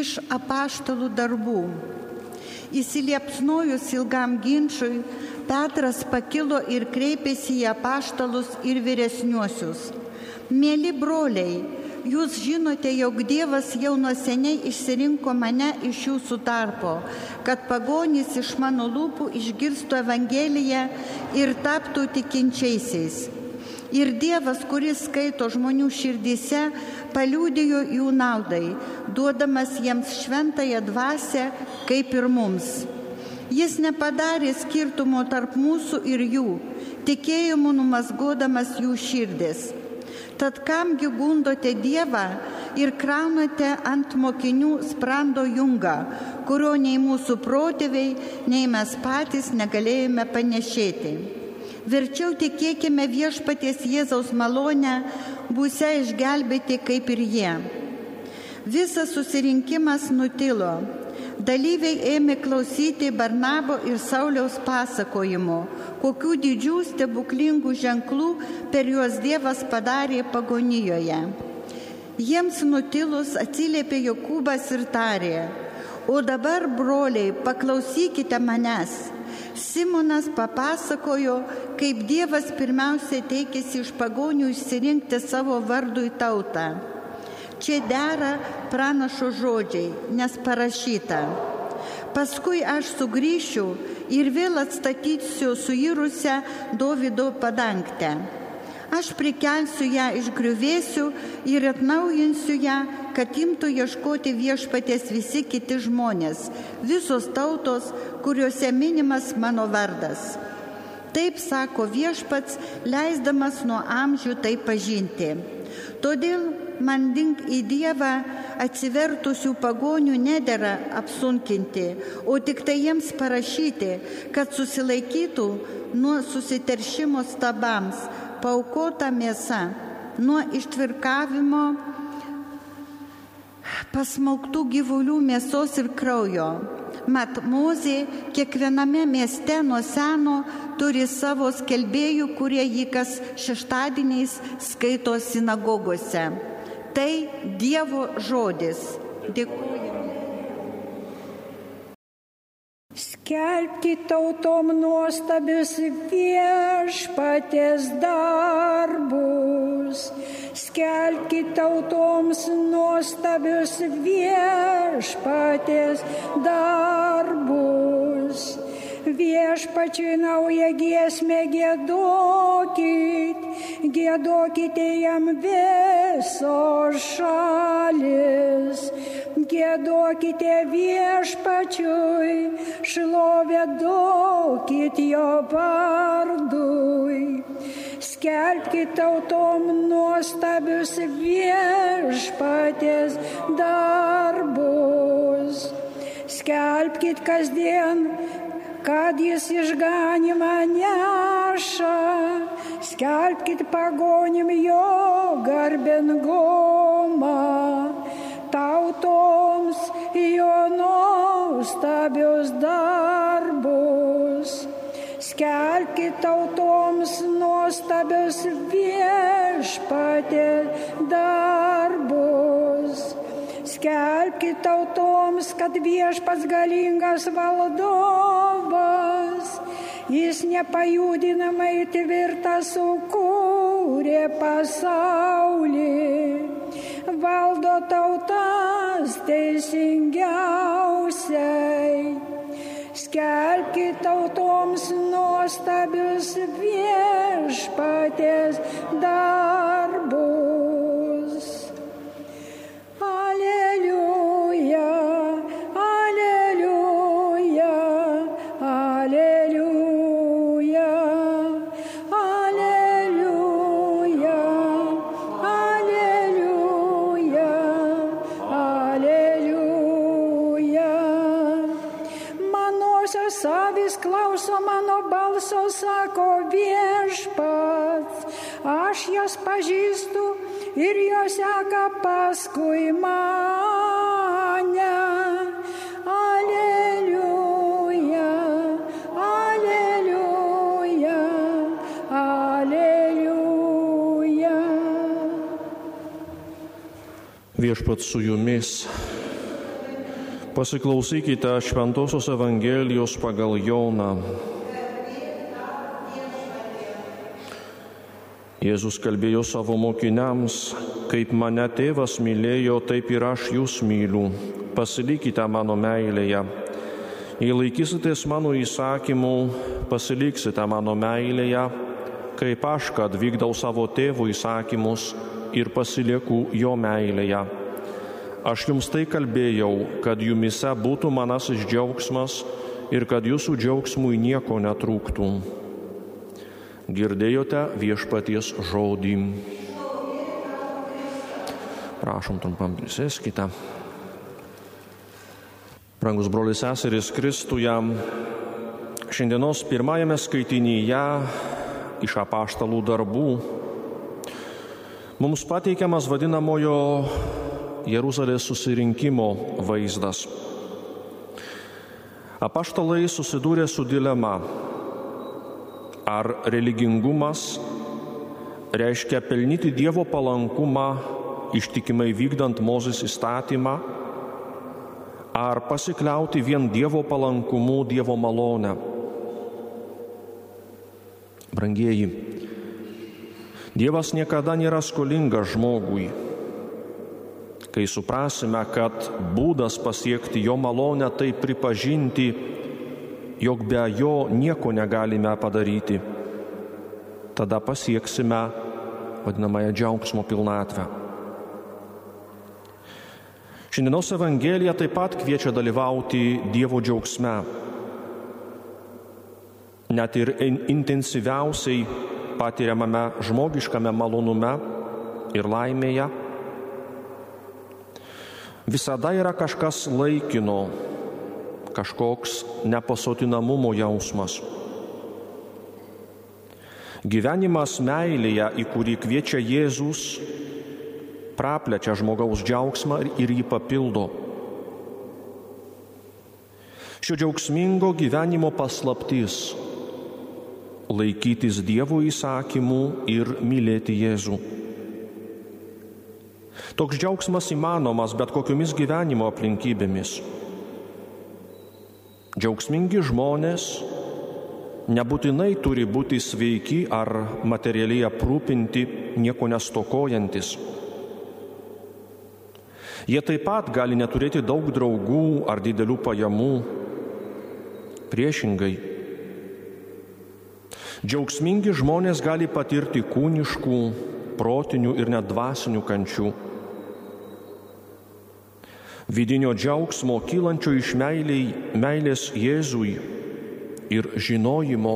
iš apaštalų darbų. Įsiliepsnojus ilgam ginčiui, Petras pakilo ir kreipėsi į apaštalus ir vyresniuosius. Mėly broliai, jūs žinote, jog Dievas jau nuo seniai išsirinko mane iš jūsų tarpo, kad pagonys iš mano lūpų išgirstų Evangeliją ir taptų tikinčiaisiais. Ir Dievas, kuris skaito žmonių širdyse, paliūdėjo jų naudai, duodamas jiems šventąją dvasę, kaip ir mums. Jis nepadarė skirtumo tarp mūsų ir jų, tikėjimu numasgodamas jų širdis. Tad kamgi gundote Dievą ir kraunate ant mokinių sprando jungą, kurio nei mūsų protėviai, nei mes patys negalėjome panešėti. Verčiau tikėkime viešpaties Jėzaus malonę, būsia išgelbėti kaip ir jie. Visas susirinkimas nutilo. Dalyviai ėmė klausyti Barnabo ir Sauliaus pasakojimo, kokių didžių stebuklingų ženklų per juos Dievas padarė pagonijoje. Jiems nutilus atsiliepė Jokūbas ir tarė, o dabar, broliai, paklausykite manęs. Simonas papasakojo, kaip Dievas pirmiausia teikėsi iš pagonių išsirinkti savo vardui tautą. Čia dera pranašo žodžiai, nes parašyta. Paskui aš sugrįšiu ir vėl atstatysiu suirusią Davido padangtę. Aš prikelsiu ją iš griuvėsių ir atnaujinsiu ją, kad imtų ieškoti viešpatės visi kiti žmonės, visos tautos, kuriuose minimas mano vardas. Taip sako viešpats, leisdamas nuo amžių tai pažinti. Todėl mandink į Dievą atsivertusių pagonių nedėra apsunkinti, o tik tai jiems parašyti, kad susilaikytų nuo susiteršimo stabams, paukota mėsa, nuo ištvirkavimo pasmauktų gyvulių mėsos ir kraujo. Mat, Mozė kiekviename mieste nuo seno turi savo skelbėjų, kurie jį kas šeštadieniais skaito sinagogose. Tai Dievo žodis. Dėkuoju. Skelbkite tautom nuostabius viešpatės darbus. Skelbkite tautoms nuostabius viešpatės darbus. Viešpačiui naują giesmę gėdokit, gėdokite jam visos šalis Gėduokite viešpačiui, šlovė duokit jo vardui. Skelbkite tautom nuostabius viešpatės darbus. Skelbkite kasdien, kad jis išganimą neša. Skelbkite pagonim jo garbingumą tautoms jo nuostabius darbus. Skelkit tautoms nuostabius viešpatė darbus. Skelkit tautoms, kad viešpats galingas valdovas, jis nepajudinamai tvirtą sukūrė pasaulį valdo tautas teisingiausiai. Skelbkite tautoms nuostabius viešpatės darbus. Viešpat su jumis. Pasiklausykite Šventojios Evangelijos pagal Joną. Jėzus kalbėjo savo mokiniams, kaip mane tėvas mylėjo, taip ir aš jūs myliu. Pasilikite mano meilėje. Jei laikysitės mano įsakymų, pasiliksite mano meilėje, kaip aš, kad vykdau savo tėvo įsakymus ir pasilieku jo meilėje. Aš jums tai kalbėjau, kad jumise būtų manasis džiaugsmas ir kad jūsų džiaugsmui nieko netrūktų. Girdėjote viešpaties žodį. Prašom trumpam prisėskite. Brangus brolius seserys Kristuje, šiandienos pirmajame skaitinyje iš apaštalų darbų mums pateikiamas vadinamojo Jeruzalės susirinkimo vaizdas. Apaštalai susidūrė su dilema Ar religingumas reiškia pelnyti Dievo palankumą ištikimai vykdant Mozės įstatymą, ar pasikliauti vien Dievo palankumu, Dievo malonę. Brangieji, Dievas niekada nėra skolingas žmogui. Kai suprasime, kad būdas pasiekti jo malonę tai pripažinti, jog be jo nieko negalime padaryti, tada pasieksime vadinamąją džiaugsmo pilnatvę. Šiandienos Evangelija taip pat kviečia dalyvauti Dievo džiaugsme. Net ir intensyviausiai patiriamame žmogiškame malonume ir laimėje visada yra kažkas laikino, kažkoks nepasotinamumo jausmas. Gyvenimas meilėje, į kurį kviečia Jėzus, praplečia žmogaus džiaugsmą ir jį papildo. Šio džiaugsmingo gyvenimo paslaptis - laikytis Dievo įsakymų ir mylėti Jėzų. Toks džiaugsmas įmanomas bet kokiomis gyvenimo aplinkybėmis. Džiaugsmingi žmonės nebūtinai turi būti sveiki ar materialiai aprūpinti, nieko nestokojantis. Jie taip pat gali neturėti daug draugų ar didelių pajamų. Priešingai. Džiaugsmingi žmonės gali patirti kūniškų, protinių ir net dvasinių kančių vidinio džiaugsmo kylančio iš meiliai, meilės Jėzui ir žinojimo,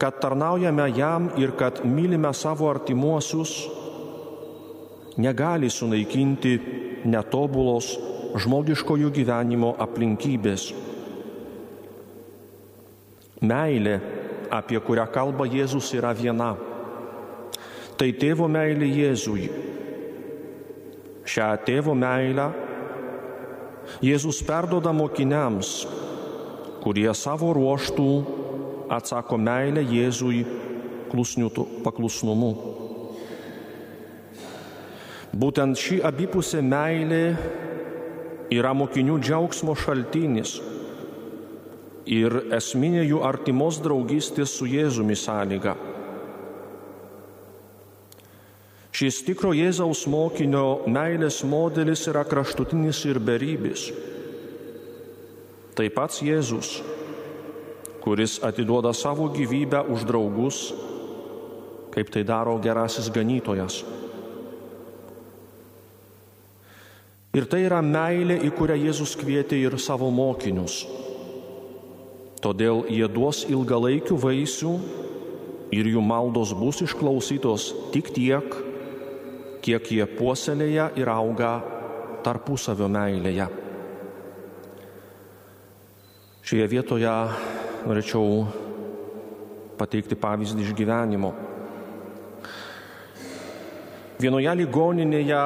kad tarnaujame jam ir kad mylime savo artimuosius, negali sunaikinti netobulos žmogiškojų gyvenimo aplinkybės. Meilė, apie kurią kalba Jėzus, yra viena. Tai tėvo meilė Jėzui. Šią tėvo meilę Jėzus perdoda mokiniams, kurie savo ruoštų atsako meilę Jėzui paklusnumu. Būtent ši abipusė meilė yra mokinių džiaugsmo šaltinis ir esminė jų artimos draugystės su Jėzumi sąlyga. Šis tikro Jėzaus mokinio meilės modelis yra kraštutinis ir beribis. Tai pats Jėzus, kuris atiduoda savo gyvybę už draugus, kaip tai daro gerasis ganytojas. Ir tai yra meilė, į kurią Jėzus kvietė ir savo mokinius. Todėl jie duos ilgalaikių vaisių ir jų maldos bus išklausytos tik tiek, kiek jie puoselėja ir auga tarpusavio meilėje. Šioje vietoje norėčiau pateikti pavyzdį iš gyvenimo. Vienoje ligoninėje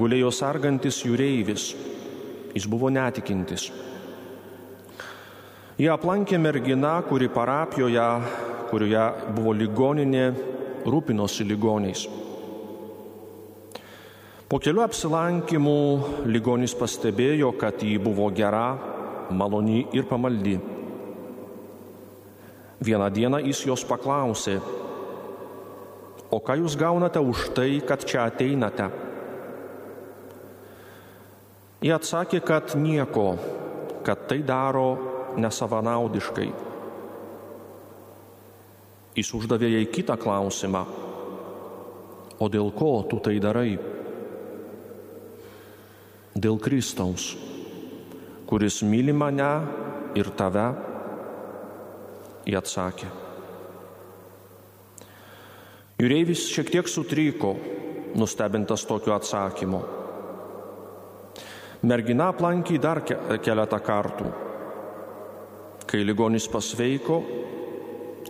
gulėjo sargantis jūreivis. Jis buvo netikintis. Jie aplankė merginą, kuri parapijoje, kurioje buvo ligoninė, rūpinosi ligoniais. Po kelių apsilankimų ligonis pastebėjo, kad jį buvo gera, maloni ir pamaldi. Vieną dieną jis jos paklausė, o ką jūs gaunate už tai, kad čia ateinate? Jie atsakė, kad nieko, kad tai daro nesavanaudiškai. Jis uždavė jai kitą klausimą, o dėl ko tu tai darai? dėl Kristaus, kuris myli mane ir tave, jie atsakė. Jūreivis šiek tiek sutryko, nustebintas tokiu atsakymu. Mergina aplankė dar keletą kartų. Kai ligonis pasveiko,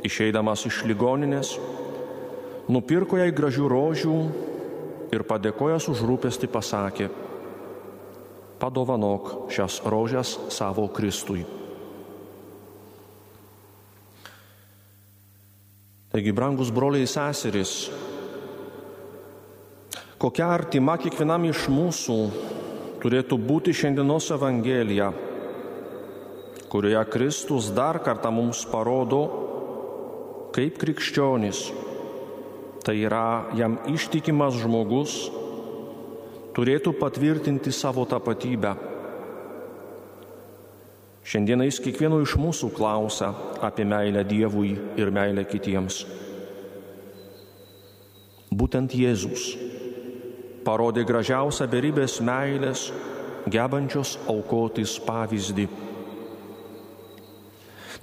išeidamas iš ligoninės, nupirko jai gražių rožių ir padėkojęs už rūpestį pasakė, padovanok šias rožės savo Kristui. Taigi, brangus broliai seserys, kokia artima kiekvienam iš mūsų turėtų būti šiandienos Evangelija, kurioje Kristus dar kartą mums parodo, kaip krikščionis, tai yra jam ištikimas žmogus, turėtų patvirtinti savo tapatybę. Šiandieną jis kiekvieno iš mūsų klausia apie meilę Dievui ir meilę kitiems. Būtent Jėzus parodė gražiausią beribės meilės, gebančios aukotis pavyzdį.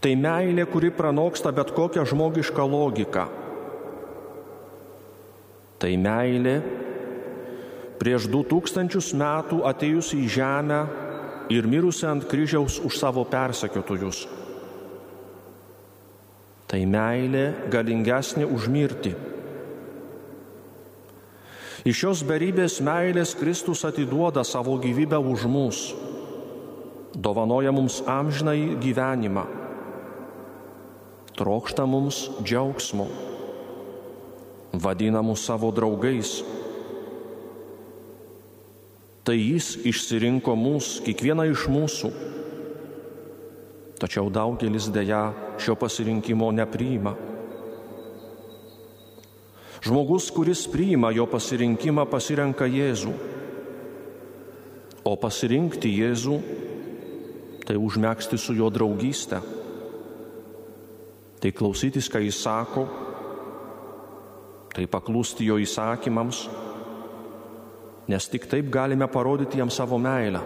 Tai meilė, kuri pranoksta bet kokią žmogišką logiką. Tai meilė, prieš du tūkstančius metų atėjusi į žemę ir mirusi ant kryžiaus už savo persekiotojus. Tai meilė galingesnė už mirtį. Iš šios beribės meilės Kristus atiduoda savo gyvybę už mus, dovanoja mums amžinai gyvenimą, trokšta mums džiaugsmo, vadina mus savo draugais tai jis išsirinko mus, kiekvieną iš mūsų. Tačiau daugelis dėja šio pasirinkimo nepriima. Žmogus, kuris priima jo pasirinkimą, pasirenka Jėzų. O pasirinkti Jėzų tai užmėgsti su jo draugystę. Tai klausytis, ką jis sako, tai paklūsti jo įsakymams nes tik taip galime parodyti jam savo meilę.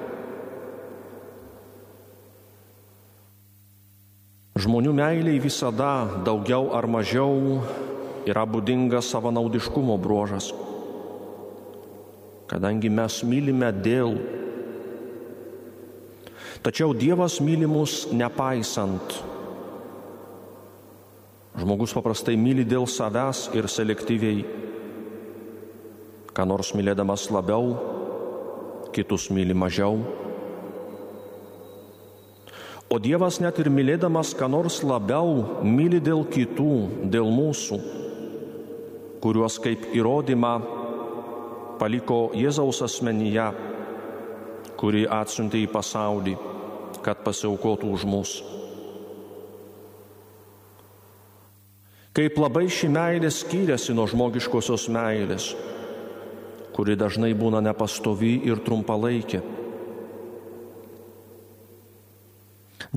Žmonių meiliai visada daugiau ar mažiau yra būdingas savanaudiškumo bruožas, kadangi mes mylime dėl. Tačiau Dievas myli mus nepaisant. Žmogus paprastai myli dėl savęs ir selektyviai ką nors mylėdamas labiau, kitus myli mažiau. O Dievas net ir mylėdamas ką nors labiau myli dėl kitų, dėl mūsų, kuriuos kaip įrodymą paliko Jėzaus asmenyje, kurį atsiuntė į pasaulį, kad pasiaukotų už mus. Kaip labai ši meilė skiriasi nuo žmogiškosios meilės kuri dažnai būna nepastovi ir trumpalaikė.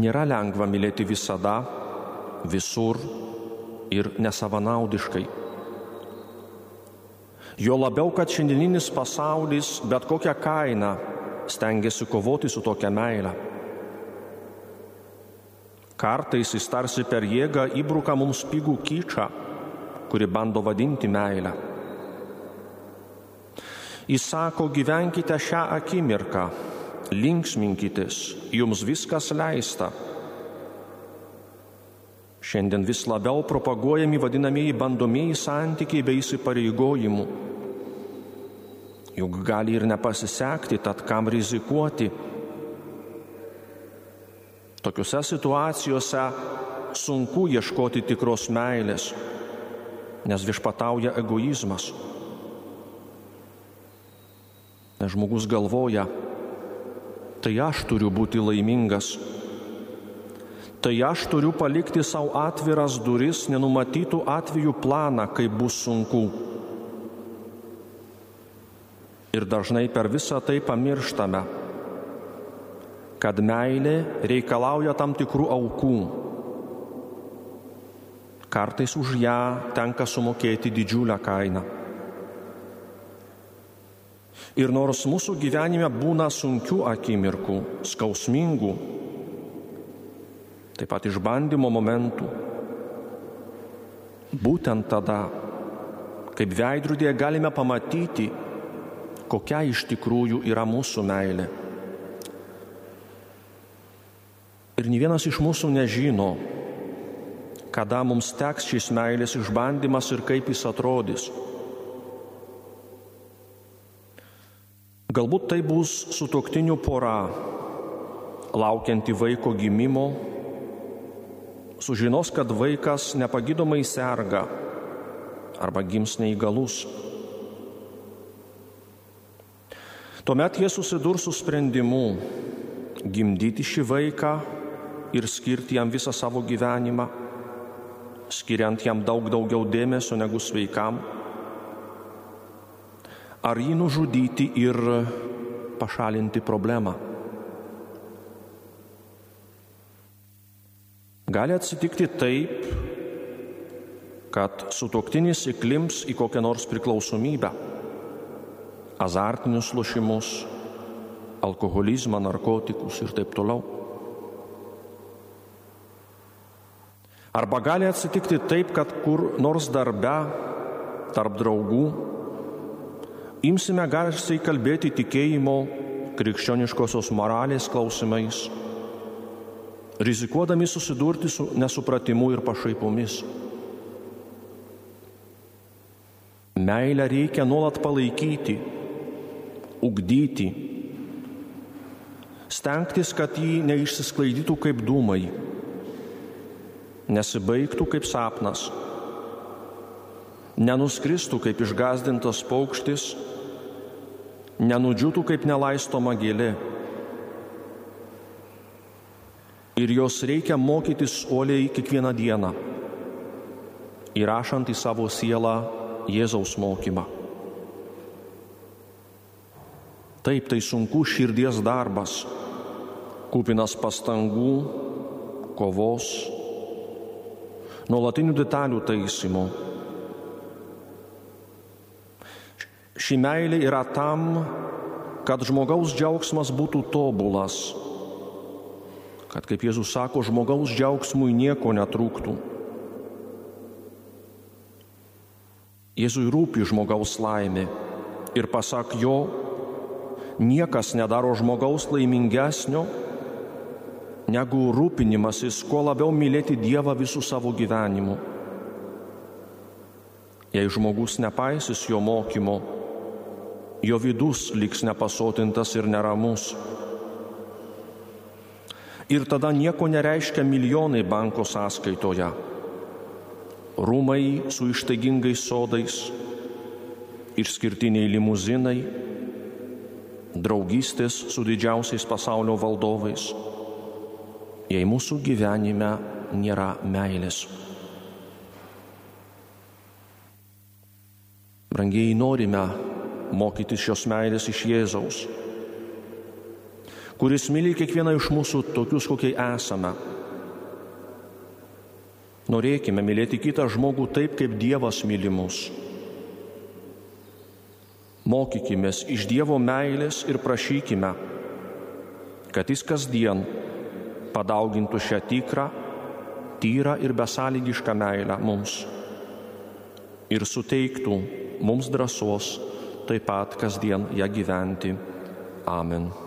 Nėra lengva mylėti visada, visur ir nesavanaudiškai. Jo labiau, kad šiandieninis pasaulis bet kokią kainą stengiasi kovoti su tokia meile. Kartais jis tarsi per jėgą įbruka mums pigų kyčą, kuri bando vadinti meilę. Jis sako, gyvenkite šią akimirką, linksminkitės, jums viskas leista. Šiandien vis labiau propaguojami vadinamieji bandomieji santykiai bei įsipareigojimų. Juk gali ir nepasisekti, tad kam rizikuoti. Tokiuose situacijose sunku ieškoti tikros meilės, nes viešpatauja egoizmas. Nes žmogus galvoja, tai aš turiu būti laimingas. Tai aš turiu palikti savo atviras duris, nenumatytų atvejų planą, kaip bus sunku. Ir dažnai per visą tai pamirštame, kad meilė reikalauja tam tikrų aukų. Kartais už ją tenka sumokėti didžiulę kainą. Ir nors mūsų gyvenime būna sunkių akimirkų, skausmingų, taip pat išbandymo momentų, būtent tada, kaip veidrodėje galime pamatyti, kokia iš tikrųjų yra mūsų meilė. Ir ne vienas iš mūsų nežino, kada mums teks šis meilės išbandymas ir kaip jis atrodys. Galbūt tai bus sutoktinių pora, laukianti vaiko gimimo, sužinos, kad vaikas nepagydomai serga arba gims neįgalus. Tuomet jie susidurs su sprendimu gimdyti šį vaiką ir skirti jam visą savo gyvenimą, skiriant jam daug daugiau dėmesio negu sveikam ar jį nužudyti ir pašalinti problemą. Gali atsitikti taip, kad sutoktinis įklims į kokią nors priklausomybę, azartinius lošimus, alkoholizmą, narkotikus ir taip toliau. Arba gali atsitikti taip, kad kur nors darbe, tarp draugų, imsime garsiai kalbėti tikėjimo, krikščioniškosios moralės klausimais, rizikuodami susidurti su nesupratimu ir pašaipomis. Meilę reikia nuolat palaikyti, ugdyti, stengtis, kad jį neišsisklaidytų kaip dūmai, nesibaigtų kaip sapnas, nenuskristų kaip išgazdintas paukštis nenudžiūtų kaip nelaistoma gėlė. Ir jos reikia mokytis uoliai kiekvieną dieną, įrašant į savo sielą Jėzaus mokymą. Taip, tai sunku širdies darbas, kupinas pastangų, kovos, nuolatinių detalių taisymo Ši meilė yra tam, kad žmogaus džiaugsmas būtų tobulas, kad, kaip Jėzus sako, žmogaus džiaugsmui nieko netrūktų. Jėzui rūpi žmogaus laimė. Ir pasak jo, niekas nedaro žmogaus laimingesnio, negu rūpinimasis, kuo labiau mylėti Dievą visų savo gyvenimu. Jei žmogus nepaisys jo mokymo, jo vidus liks nepasotintas ir neramus. Ir tada nieko nereiškia milijonai banko sąskaitoje. Rūmai su ištaigingais sodais, išskirtiniai limuzinai, draugystės su didžiausiais pasaulio valdovais, jei mūsų gyvenime nėra meilės. Brangiai norime mokytis šios meilės iš Jėzaus, kuris myli kiekvieną iš mūsų tokius, kokie esame. Norėkime mylėti kitą žmogų taip, kaip Dievas myli mus. Mokykime iš Dievo meilės ir prašykime, kad Jis kasdien padaugintų šią tikrą, tyrą ir besąlygišką meilę mums ir suteiktų mums drąsos taip pat kasdien ją gyventi. Amen.